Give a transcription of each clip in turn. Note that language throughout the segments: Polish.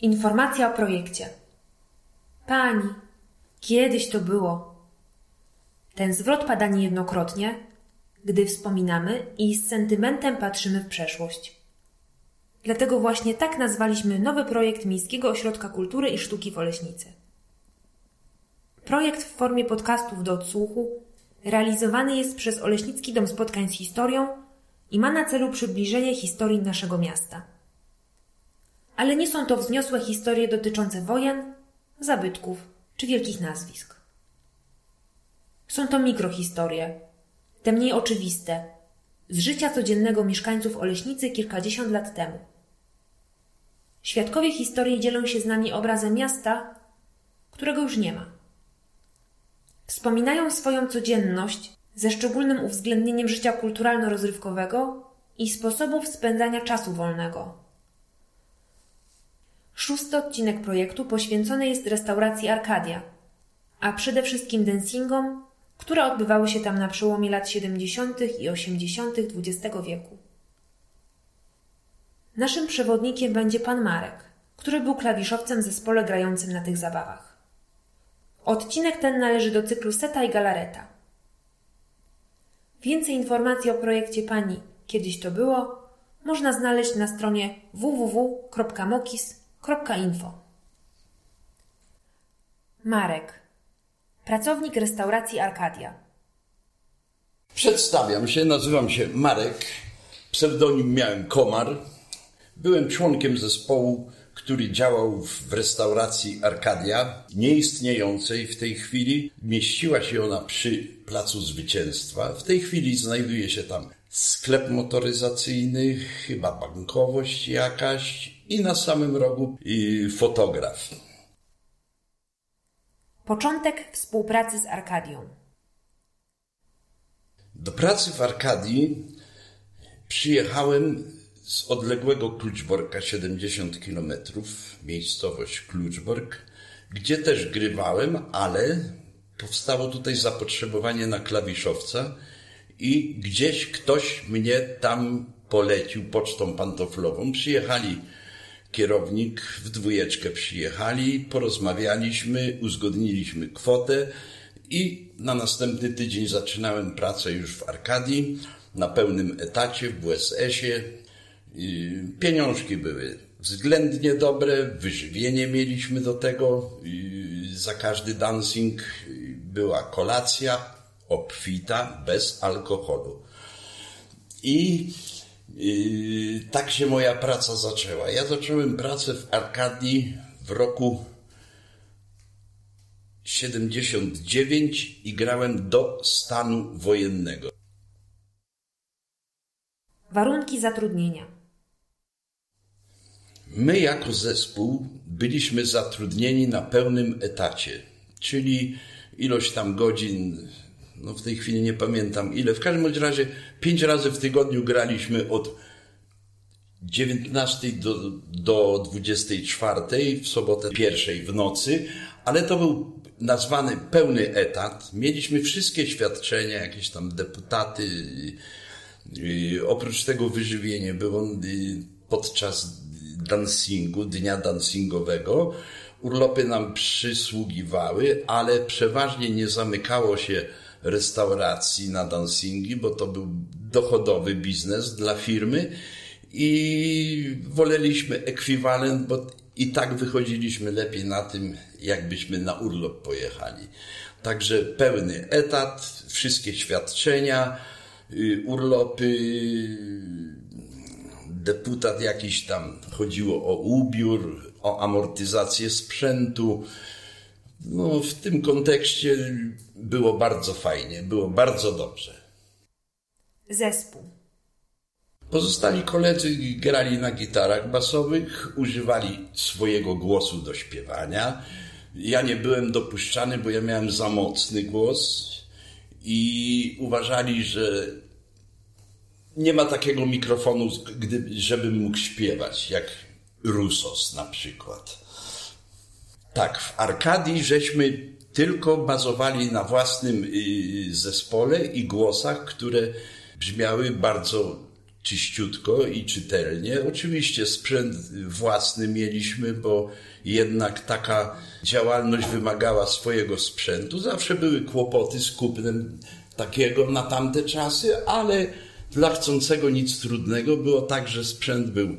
Informacja o projekcie. Pani, kiedyś to było. Ten zwrot pada niejednokrotnie, gdy wspominamy i z sentymentem patrzymy w przeszłość. Dlatego właśnie tak nazwaliśmy nowy projekt Miejskiego Ośrodka Kultury i Sztuki w Oleśnicy. Projekt w formie podcastów do odsłuchu realizowany jest przez Oleśnicki Dom Spotkań z Historią i ma na celu przybliżenie historii naszego miasta. Ale nie są to wzniosłe historie dotyczące wojen, zabytków czy wielkich nazwisk. Są to mikrohistorie, te mniej oczywiste, z życia codziennego mieszkańców Oleśnicy kilkadziesiąt lat temu. Świadkowie historii dzielą się z nami obrazem miasta, którego już nie ma. Wspominają swoją codzienność ze szczególnym uwzględnieniem życia kulturalno-rozrywkowego i sposobów spędzania czasu wolnego. Szósty odcinek projektu poświęcony jest restauracji Arkadia, a przede wszystkim dancingom, które odbywały się tam na przełomie lat 70. i 80. XX wieku. Naszym przewodnikiem będzie pan Marek, który był klawiszowcem w zespole grającym na tych zabawach. Odcinek ten należy do cyklu Seta i Galareta. Więcej informacji o projekcie pani Kiedyś to było można znaleźć na stronie www.mokis.info. Marek, pracownik restauracji Arkadia. Przedstawiam się, nazywam się Marek, pseudonim miałem Komar. Byłem członkiem zespołu, który działał w restauracji Arkadia, nieistniejącej w tej chwili. Mieściła się ona przy Placu Zwycięstwa. W tej chwili znajduje się tam sklep motoryzacyjny, chyba bankowość jakaś i na samym rogu fotograf. Początek współpracy z Arkadią. Do pracy w Arkadii przyjechałem z odległego Kluczborka 70 km, miejscowość Kluczbork, gdzie też grywałem, ale powstało tutaj zapotrzebowanie na klawiszowca i gdzieś ktoś mnie tam polecił pocztą pantoflową. Przyjechali kierownik, w dwójeczkę przyjechali, porozmawialiśmy, uzgodniliśmy kwotę i na następny tydzień zaczynałem pracę już w Arkadii na pełnym etacie w WSS-ie. Pieniążki były względnie dobre, wyżywienie mieliśmy do tego. Za każdy dancing była kolacja obfita, bez alkoholu. I tak się moja praca zaczęła. Ja zacząłem pracę w Arkadii w roku 79 i grałem do stanu wojennego. Warunki zatrudnienia. My jako zespół byliśmy zatrudnieni na pełnym etacie, czyli ilość tam godzin, no w tej chwili nie pamiętam ile. W każdym razie pięć razy w tygodniu graliśmy od 19 do, do 24, w sobotę pierwszej w nocy, ale to był nazwany pełny etat. Mieliśmy wszystkie świadczenia, jakieś tam deputaty. Oprócz tego wyżywienie było podczas dancingu, dnia dancingowego. Urlopy nam przysługiwały, ale przeważnie nie zamykało się restauracji na dancingi, bo to był dochodowy biznes dla firmy i woleliśmy ekwiwalent, bo i tak wychodziliśmy lepiej na tym, jakbyśmy na urlop pojechali. Także pełny etat, wszystkie świadczenia, y, urlopy, deputat jakiś tam, chodziło o ubiór, o amortyzację sprzętu. No, w tym kontekście było bardzo fajnie, było bardzo dobrze. Zespół. Pozostali koledzy grali na gitarach basowych, używali swojego głosu do śpiewania. Ja nie byłem dopuszczany, bo ja miałem za mocny głos i uważali, że nie ma takiego mikrofonu, gdy, żebym mógł śpiewać, jak Rusos na przykład. Tak, w Arkadii żeśmy tylko bazowali na własnym y, zespole i głosach, które brzmiały bardzo czyściutko i czytelnie. Oczywiście sprzęt własny mieliśmy, bo jednak taka działalność wymagała swojego sprzętu. Zawsze były kłopoty z kupnem takiego na tamte czasy, ale dla chcącego nic trudnego było tak, że sprzęt był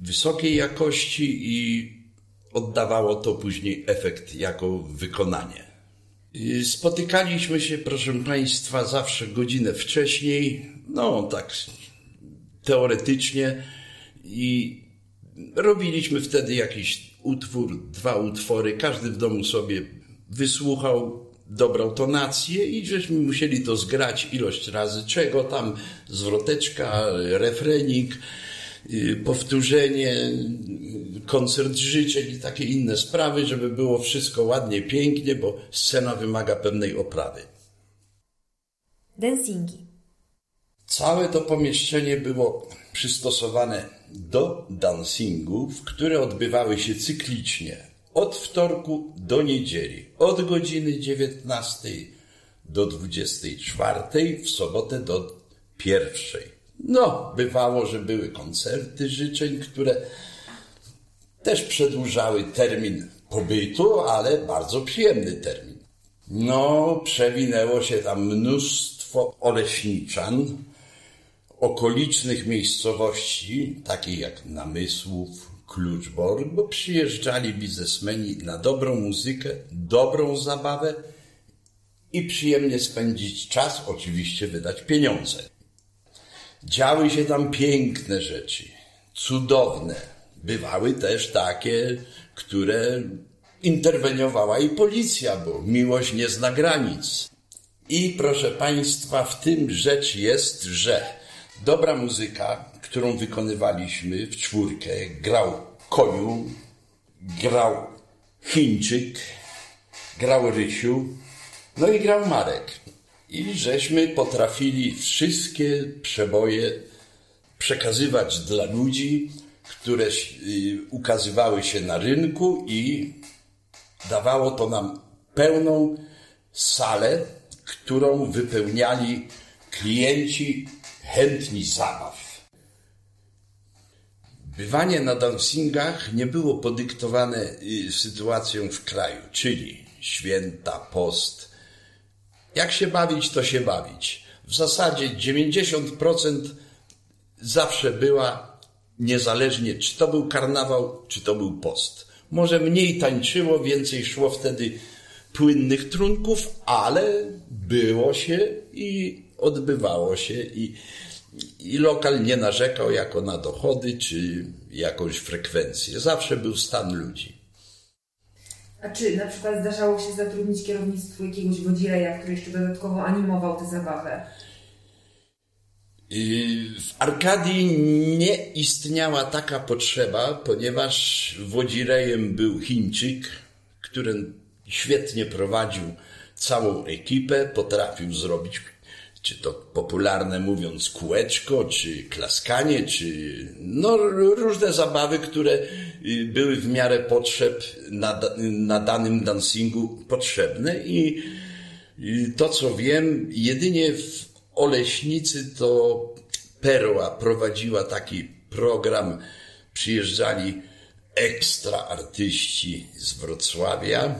wysokiej jakości i oddawało to później efekt jako wykonanie. Spotykaliśmy się, proszę Państwa, zawsze godzinę wcześniej, no tak teoretycznie. I robiliśmy wtedy jakiś utwór, dwa utwory, każdy w domu sobie wysłuchał, dobrał tonację i żeśmy musieli to zgrać ilość razy, czego tam, zwroteczka, refrenik, powtórzenie, koncert życzeń i takie inne sprawy, żeby było wszystko ładnie, pięknie, bo scena wymaga pewnej oprawy. Dancingi. Całe to pomieszczenie było przystosowane do dancingów, które odbywały się cyklicznie od wtorku do niedzieli, od godziny 19 do 24, w sobotę do pierwszej. No, bywało, że były koncerty życzeń, które też przedłużały termin pobytu, ale bardzo przyjemny termin. No, przewinęło się tam mnóstwo oleśniczan, okolicznych miejscowości, takich jak Namysłów, Kluczbork, bo przyjeżdżali biznesmeni na dobrą muzykę, dobrą zabawę i przyjemnie spędzić czas, oczywiście wydać pieniądze. Działy się tam piękne rzeczy, cudowne. Bywały też takie, które interweniowała i policja, bo miłość nie zna granic. I proszę Państwa, w tym rzecz jest, że dobra muzyka, którą wykonywaliśmy w czwórkę, grał Koniu, grał Chińczyk, grał Rysiu, no i grał Marek. I żeśmy potrafili wszystkie przeboje przekazywać dla ludzi, które y, ukazywały się na rynku i dawało to nam pełną salę, którą wypełniali klienci chętni zabaw. Bywanie na dancingach nie było podyktowane y, sytuacją w kraju, czyli święta, post. Jak się bawić, to się bawić. W zasadzie 90% zawsze była, niezależnie czy to był karnawał, czy to był post. Może mniej tańczyło, więcej szło wtedy płynnych trunków, ale było się i odbywało się i, i lokal nie narzekał jako na dochody czy jakąś frekwencję. Zawsze był stan ludzi. A czy na przykład zdarzało się zatrudnić kierownictwo jakiegoś wodzireja, który jeszcze dodatkowo animował tę zabawę? W Arkadii nie istniała taka potrzeba, ponieważ wodzirejem był Chińczyk, który świetnie prowadził całą ekipę, potrafił zrobić czy to popularne mówiąc kółeczko, czy klaskanie, czy no, różne zabawy, które były w miarę potrzeb na, na danym dancingu potrzebne i to co wiem, jedynie w Oleśnicy to Perła prowadziła taki program, przyjeżdżali ekstra artyści z Wrocławia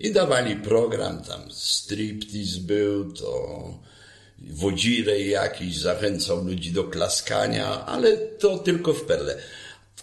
i dawali program, tam striptease był, to wodzirej jakiś zachęcał ludzi do klaskania, ale to tylko w Perle.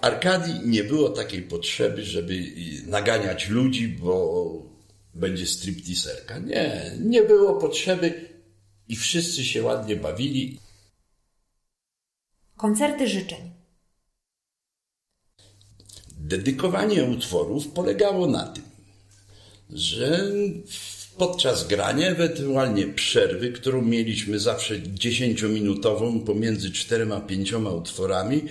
Arkadii nie było takiej potrzeby, żeby naganiać ludzi, bo będzie stripteaserka. Nie, nie było potrzeby i wszyscy się ładnie bawili. Koncerty życzeń. Dedykowanie utworów polegało na tym, że podczas grania, ewentualnie przerwy, którą mieliśmy zawsze dziesięciominutową pomiędzy czterema, pięcioma utworami,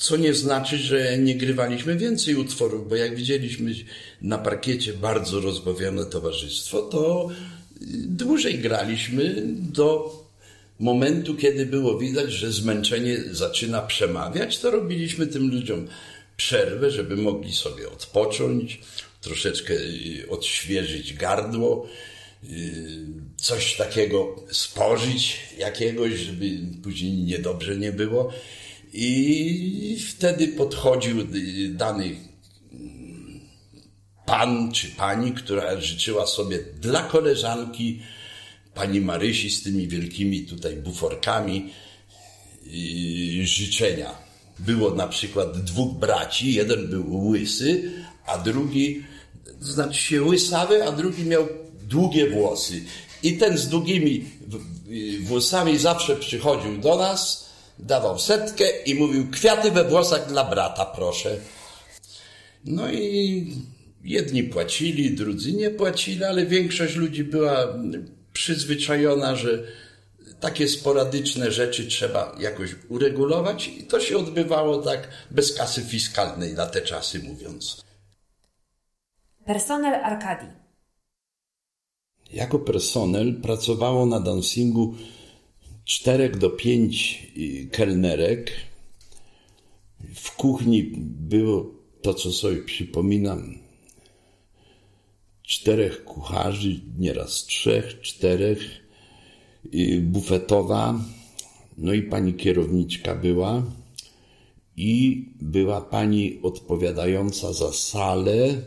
co nie znaczy, że nie grywaliśmy więcej utworów, bo jak widzieliśmy na parkiecie bardzo rozbawione towarzystwo, to dłużej graliśmy do momentu, kiedy było widać, że zmęczenie zaczyna przemawiać, to robiliśmy tym ludziom przerwę, żeby mogli sobie odpocząć, troszeczkę y, odświeżyć gardło coś takiego spożyć, jakiegoś, żeby później niedobrze nie było. I wtedy podchodził dany pan czy pani, która życzyła sobie dla koleżanki pani Marysi z tymi wielkimi tutaj buforkami życzenia. Było na przykład dwóch braci, jeden był łysy, a drugi, znaczy się łysawy, a drugi miał długie włosy. I ten z długimi włosami zawsze przychodził do nas, dawał setkę i mówił kwiaty we włosach dla brata, proszę. No i jedni płacili, drudzy nie płacili, ale większość ludzi była przyzwyczajona, że takie sporadyczne rzeczy trzeba jakoś uregulować i to się odbywało tak bez kasy fiskalnej na te czasy mówiąc. Personel Arkadii. Jako personel pracowało na dancingu czterech do pięć kelnerek. W kuchni było to, co sobie przypominam, czterech kucharzy, nieraz trzech, czterech, bufetowa, no i pani kierowniczka była. I była pani odpowiadająca za salę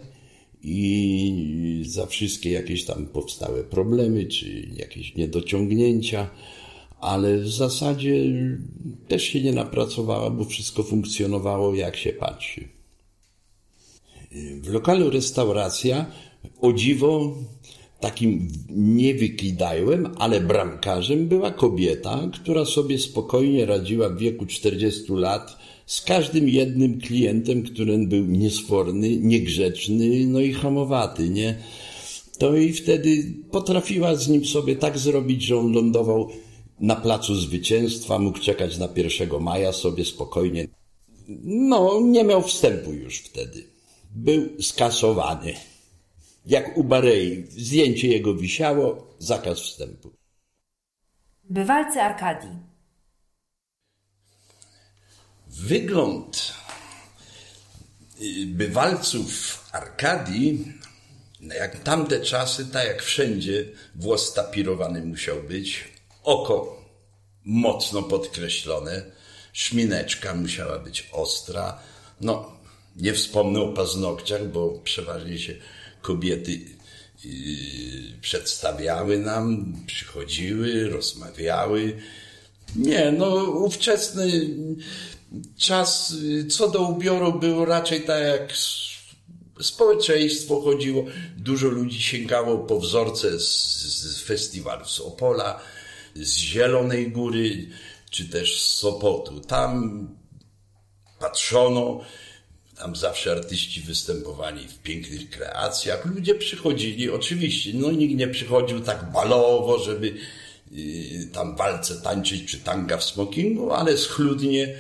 i za wszystkie jakieś tam powstałe problemy czy jakieś niedociągnięcia, ale w zasadzie też się nie napracowała, bo wszystko funkcjonowało jak się patrzy. W lokalu restauracja o dziwo takim nie wykidajłem, ale bramkarzem była kobieta, która sobie spokojnie radziła w wieku 40 lat z każdym jednym klientem, który był niesforny, niegrzeczny, no i hamowaty, nie? To i wtedy potrafiła z nim sobie tak zrobić, że on lądował na placu zwycięstwa, mógł czekać na 1 maja sobie spokojnie. No, nie miał wstępu już wtedy. Był skasowany. Jak u Barei, zdjęcie jego wisiało, zakaz wstępu. Bywalcy Arkadii. Wygląd y, bywalców Arkadii, no jak tamte czasy, tak jak wszędzie, włos tapirowany musiał być, oko mocno podkreślone, szmineczka musiała być ostra. No, nie wspomnę o paznokciach, bo przeważnie się kobiety yy, przedstawiały nam, przychodziły, rozmawiały. Nie, no ówczesny czas co do ubioru był raczej tak jak społeczeństwo chodziło. Dużo ludzi sięgało po wzorce z, z festiwalu z Opola, z Zielonej Góry, czy też z Sopotu. Tam patrzono, tam zawsze artyści występowali w pięknych kreacjach. Ludzie przychodzili, oczywiście, no nikt nie przychodził tak balowo, żeby yy, tam walce tańczyć czy tanga w smokingu, ale schludnie,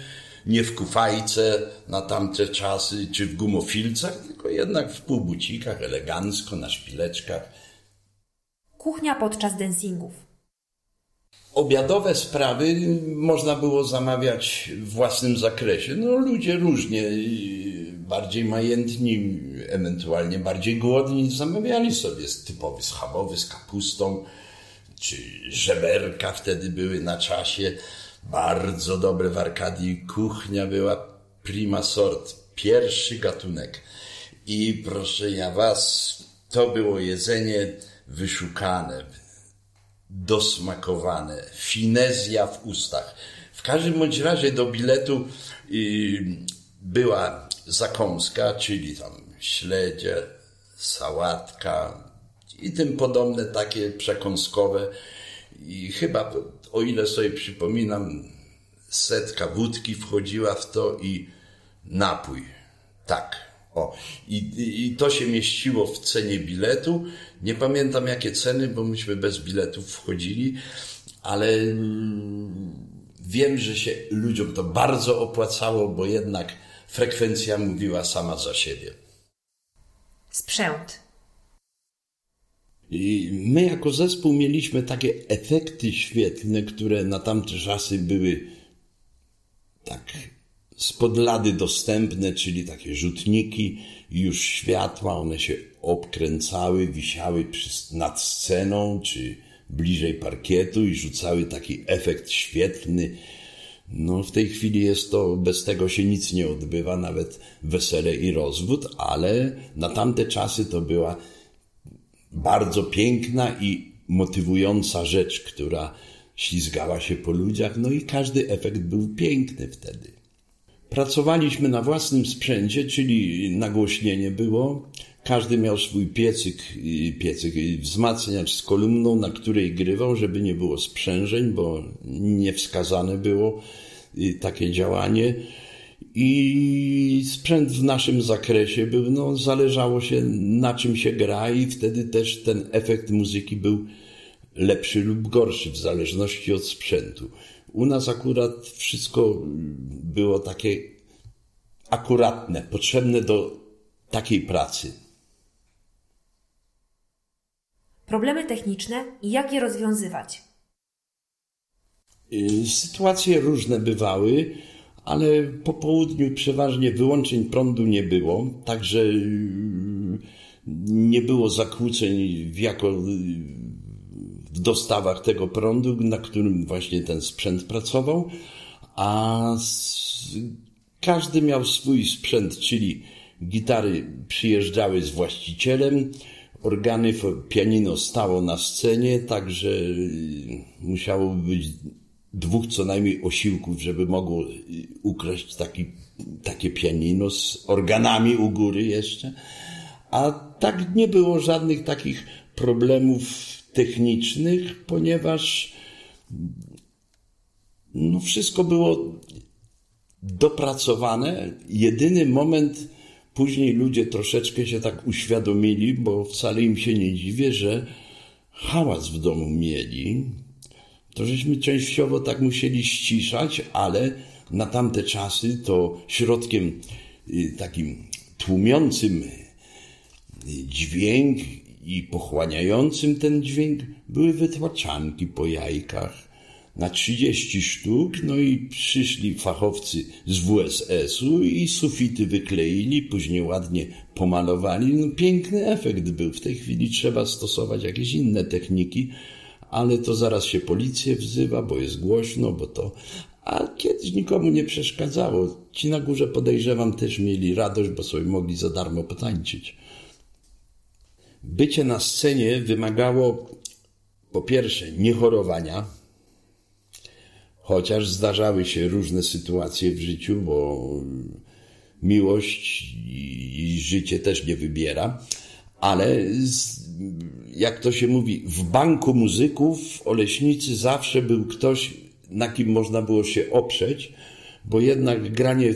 nie w kufajce na tamte czasy, czy w gumofilcach, tylko jednak w półbucikach, elegancko, na szpileczkach. Kuchnia podczas dancingów. Obiadowe sprawy można było zamawiać w własnym zakresie. No ludzie różnie bardziej majętni, ewentualnie bardziej głodni, zamawiali sobie typowy schabowy z kapustą, czy żeberka wtedy były na czasie. Bardzo dobre w Arkadii. Kuchnia była prima sort, pierwszy gatunek. I proszę ja was, to było jedzenie wyszukane, dosmakowane, finezja w ustach. W każdym bądź razie do biletu była zakąska, czyli tam śledzie, sałatka i tym podobne takie przekąskowe. I chyba, o ile sobie przypominam, setka wódki wchodziła w to i napój. Tak. O, i, i to się mieściło w cenie biletu. Nie pamiętam jakie ceny, bo myśmy bez biletów wchodzili, ale mm, wiem, że się ludziom to bardzo opłacało, bo jednak frekwencja mówiła sama za siebie. Sprzęt. I my jako zespół mieliśmy takie efekty świetlne, które na tamte czasy były tak spod lady dostępne, czyli takie rzutniki, już światła, one się obkręcały, wisiały nad sceną, czy bliżej parkietu i rzucały taki efekt świetlny. No, w tej chwili jest to, bez tego się nic nie odbywa, nawet wesele i rozwód, ale na tamte czasy to była bardzo piękna i motywująca rzecz, która ślizgała się po ludziach, no i każdy efekt był piękny wtedy. Pracowaliśmy na własnym sprzęcie, czyli nagłośnienie było. Każdy miał swój piecyk, piecyk wzmacniacz z kolumną, na której grywał, żeby nie było sprzężeń, bo niewskazane było y, takie działanie. I sprzęt w naszym zakresie był, no, zależało się na czym się gra, i wtedy też ten efekt muzyki był lepszy lub gorszy w zależności od sprzętu. U nas akurat wszystko było takie akuratne, potrzebne do takiej pracy. Problemy techniczne i jak je rozwiązywać? Y, sytuacje różne bywały, ale po południu przeważnie wyłączeń prądu nie było, także y, nie było zakłóceń w jako w dostawach tego prądu, na którym właśnie ten sprzęt pracował, a każdy miał swój sprzęt, czyli gitary przyjeżdżały z właścicielem, organy, pianino stało na scenie, także musiało być dwóch co najmniej osiłków, żeby mogło ukraść taki, takie pianino z organami u góry jeszcze. A tak nie było żadnych takich problemów technicznych, ponieważ no wszystko było dopracowane. Jedyny moment, później ludzie troszeczkę się tak uświadomili, bo wcale im się nie dziwię, że hałas w domu mieli. To żeśmy częściowo tak musieli ściszać, ale na tamte czasy to środkiem y, takim tłumiącym dźwięk i pochłaniającym ten dźwięk były wytłaczanki po jajkach na 30 sztuk, no i przyszli fachowcy z WSS-u i sufity wykleili, później ładnie pomalowali. No, piękny efekt był. W tej chwili trzeba stosować jakieś inne techniki, ale to zaraz się policję wzywa, bo jest głośno, bo to... A kiedyś nikomu nie przeszkadzało. Ci na górze podejrzewam też mieli radość, bo sobie mogli za darmo potańczyć. Bycie na scenie wymagało po pierwsze niechorowania, chociaż zdarzały się różne sytuacje w życiu, bo miłość i życie też nie wybiera, ale jak to się mówi, w banku muzyków w Oleśnicy zawsze był ktoś, na kim można było się oprzeć, bo jednak granie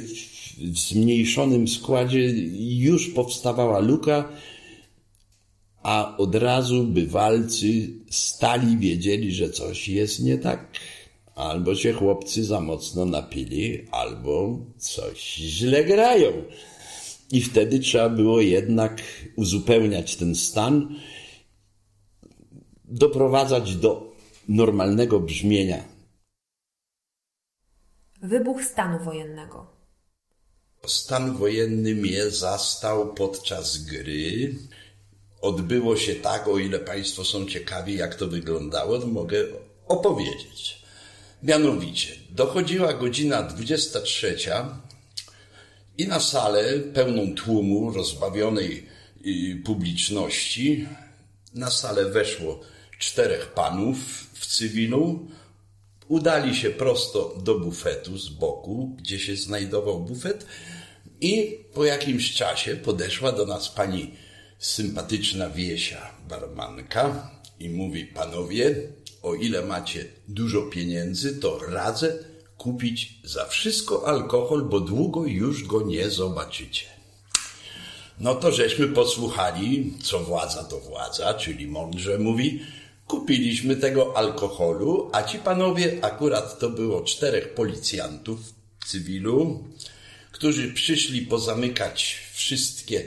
w zmniejszonym składzie już powstawała luka, a od razu bywalcy stali wiedzieli, że coś jest nie tak. Albo się chłopcy za mocno napili, albo coś źle grają. I wtedy trzeba było jednak uzupełniać ten stan, doprowadzać do normalnego brzmienia. Wybuch stanu wojennego. Stan wojenny mnie zastał podczas gry odbyło się tak, o ile Państwo są ciekawi, jak to wyglądało, to mogę opowiedzieć. Mianowicie, dochodziła godzina 23 i na salę pełną tłumu, rozbawionej y, publiczności, na salę weszło czterech panów w cywilu. Udali się prosto do bufetu z boku, gdzie się znajdował bufet, i po jakimś czasie podeszła do nas pani sympatyczna wiesia barmanka i mówi, panowie, o ile macie dużo pieniędzy, to radzę kupić za wszystko alkohol, bo długo już go nie zobaczycie. No to żeśmy posłuchali, co władza to władza, czyli mądrze mówi, kupiliśmy tego alkoholu, a ci panowie, akurat to było czterech policjantów w cywilu, którzy przyszli pozamykać wszystkie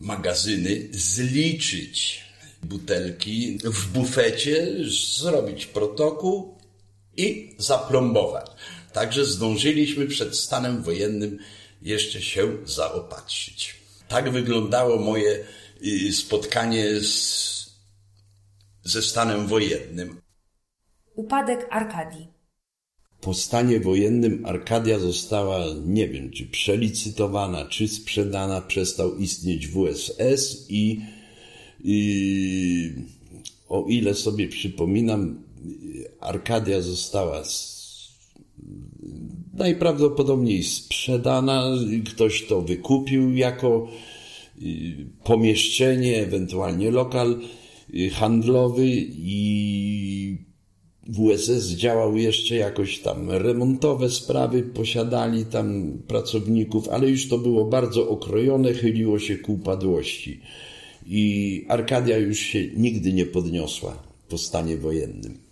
magazyny, zliczyć butelki w bufecie, zrobić protokół i zaplombować. Także zdążyliśmy przed stanem wojennym jeszcze się zaopatrzyć. Tak wyglądało moje y, spotkanie z, ze stanem wojennym. Upadek Arkadii. Po stanie wojennym Arkadia została, nie wiem, czy przelicytowana, czy sprzedana, przestał istnieć WSS i, i o ile sobie przypominam, Arkadia została najprawdopodobniej sprzedana, ktoś to wykupił jako y, pomieszczenie, ewentualnie lokal y, handlowy i WSS działał jeszcze jakoś tam remontowe sprawy, posiadali tam pracowników, ale już to było bardzo okrojone, chyliło się ku upadłości. I Arkadia już się nigdy nie podniosła po stanie wojennym.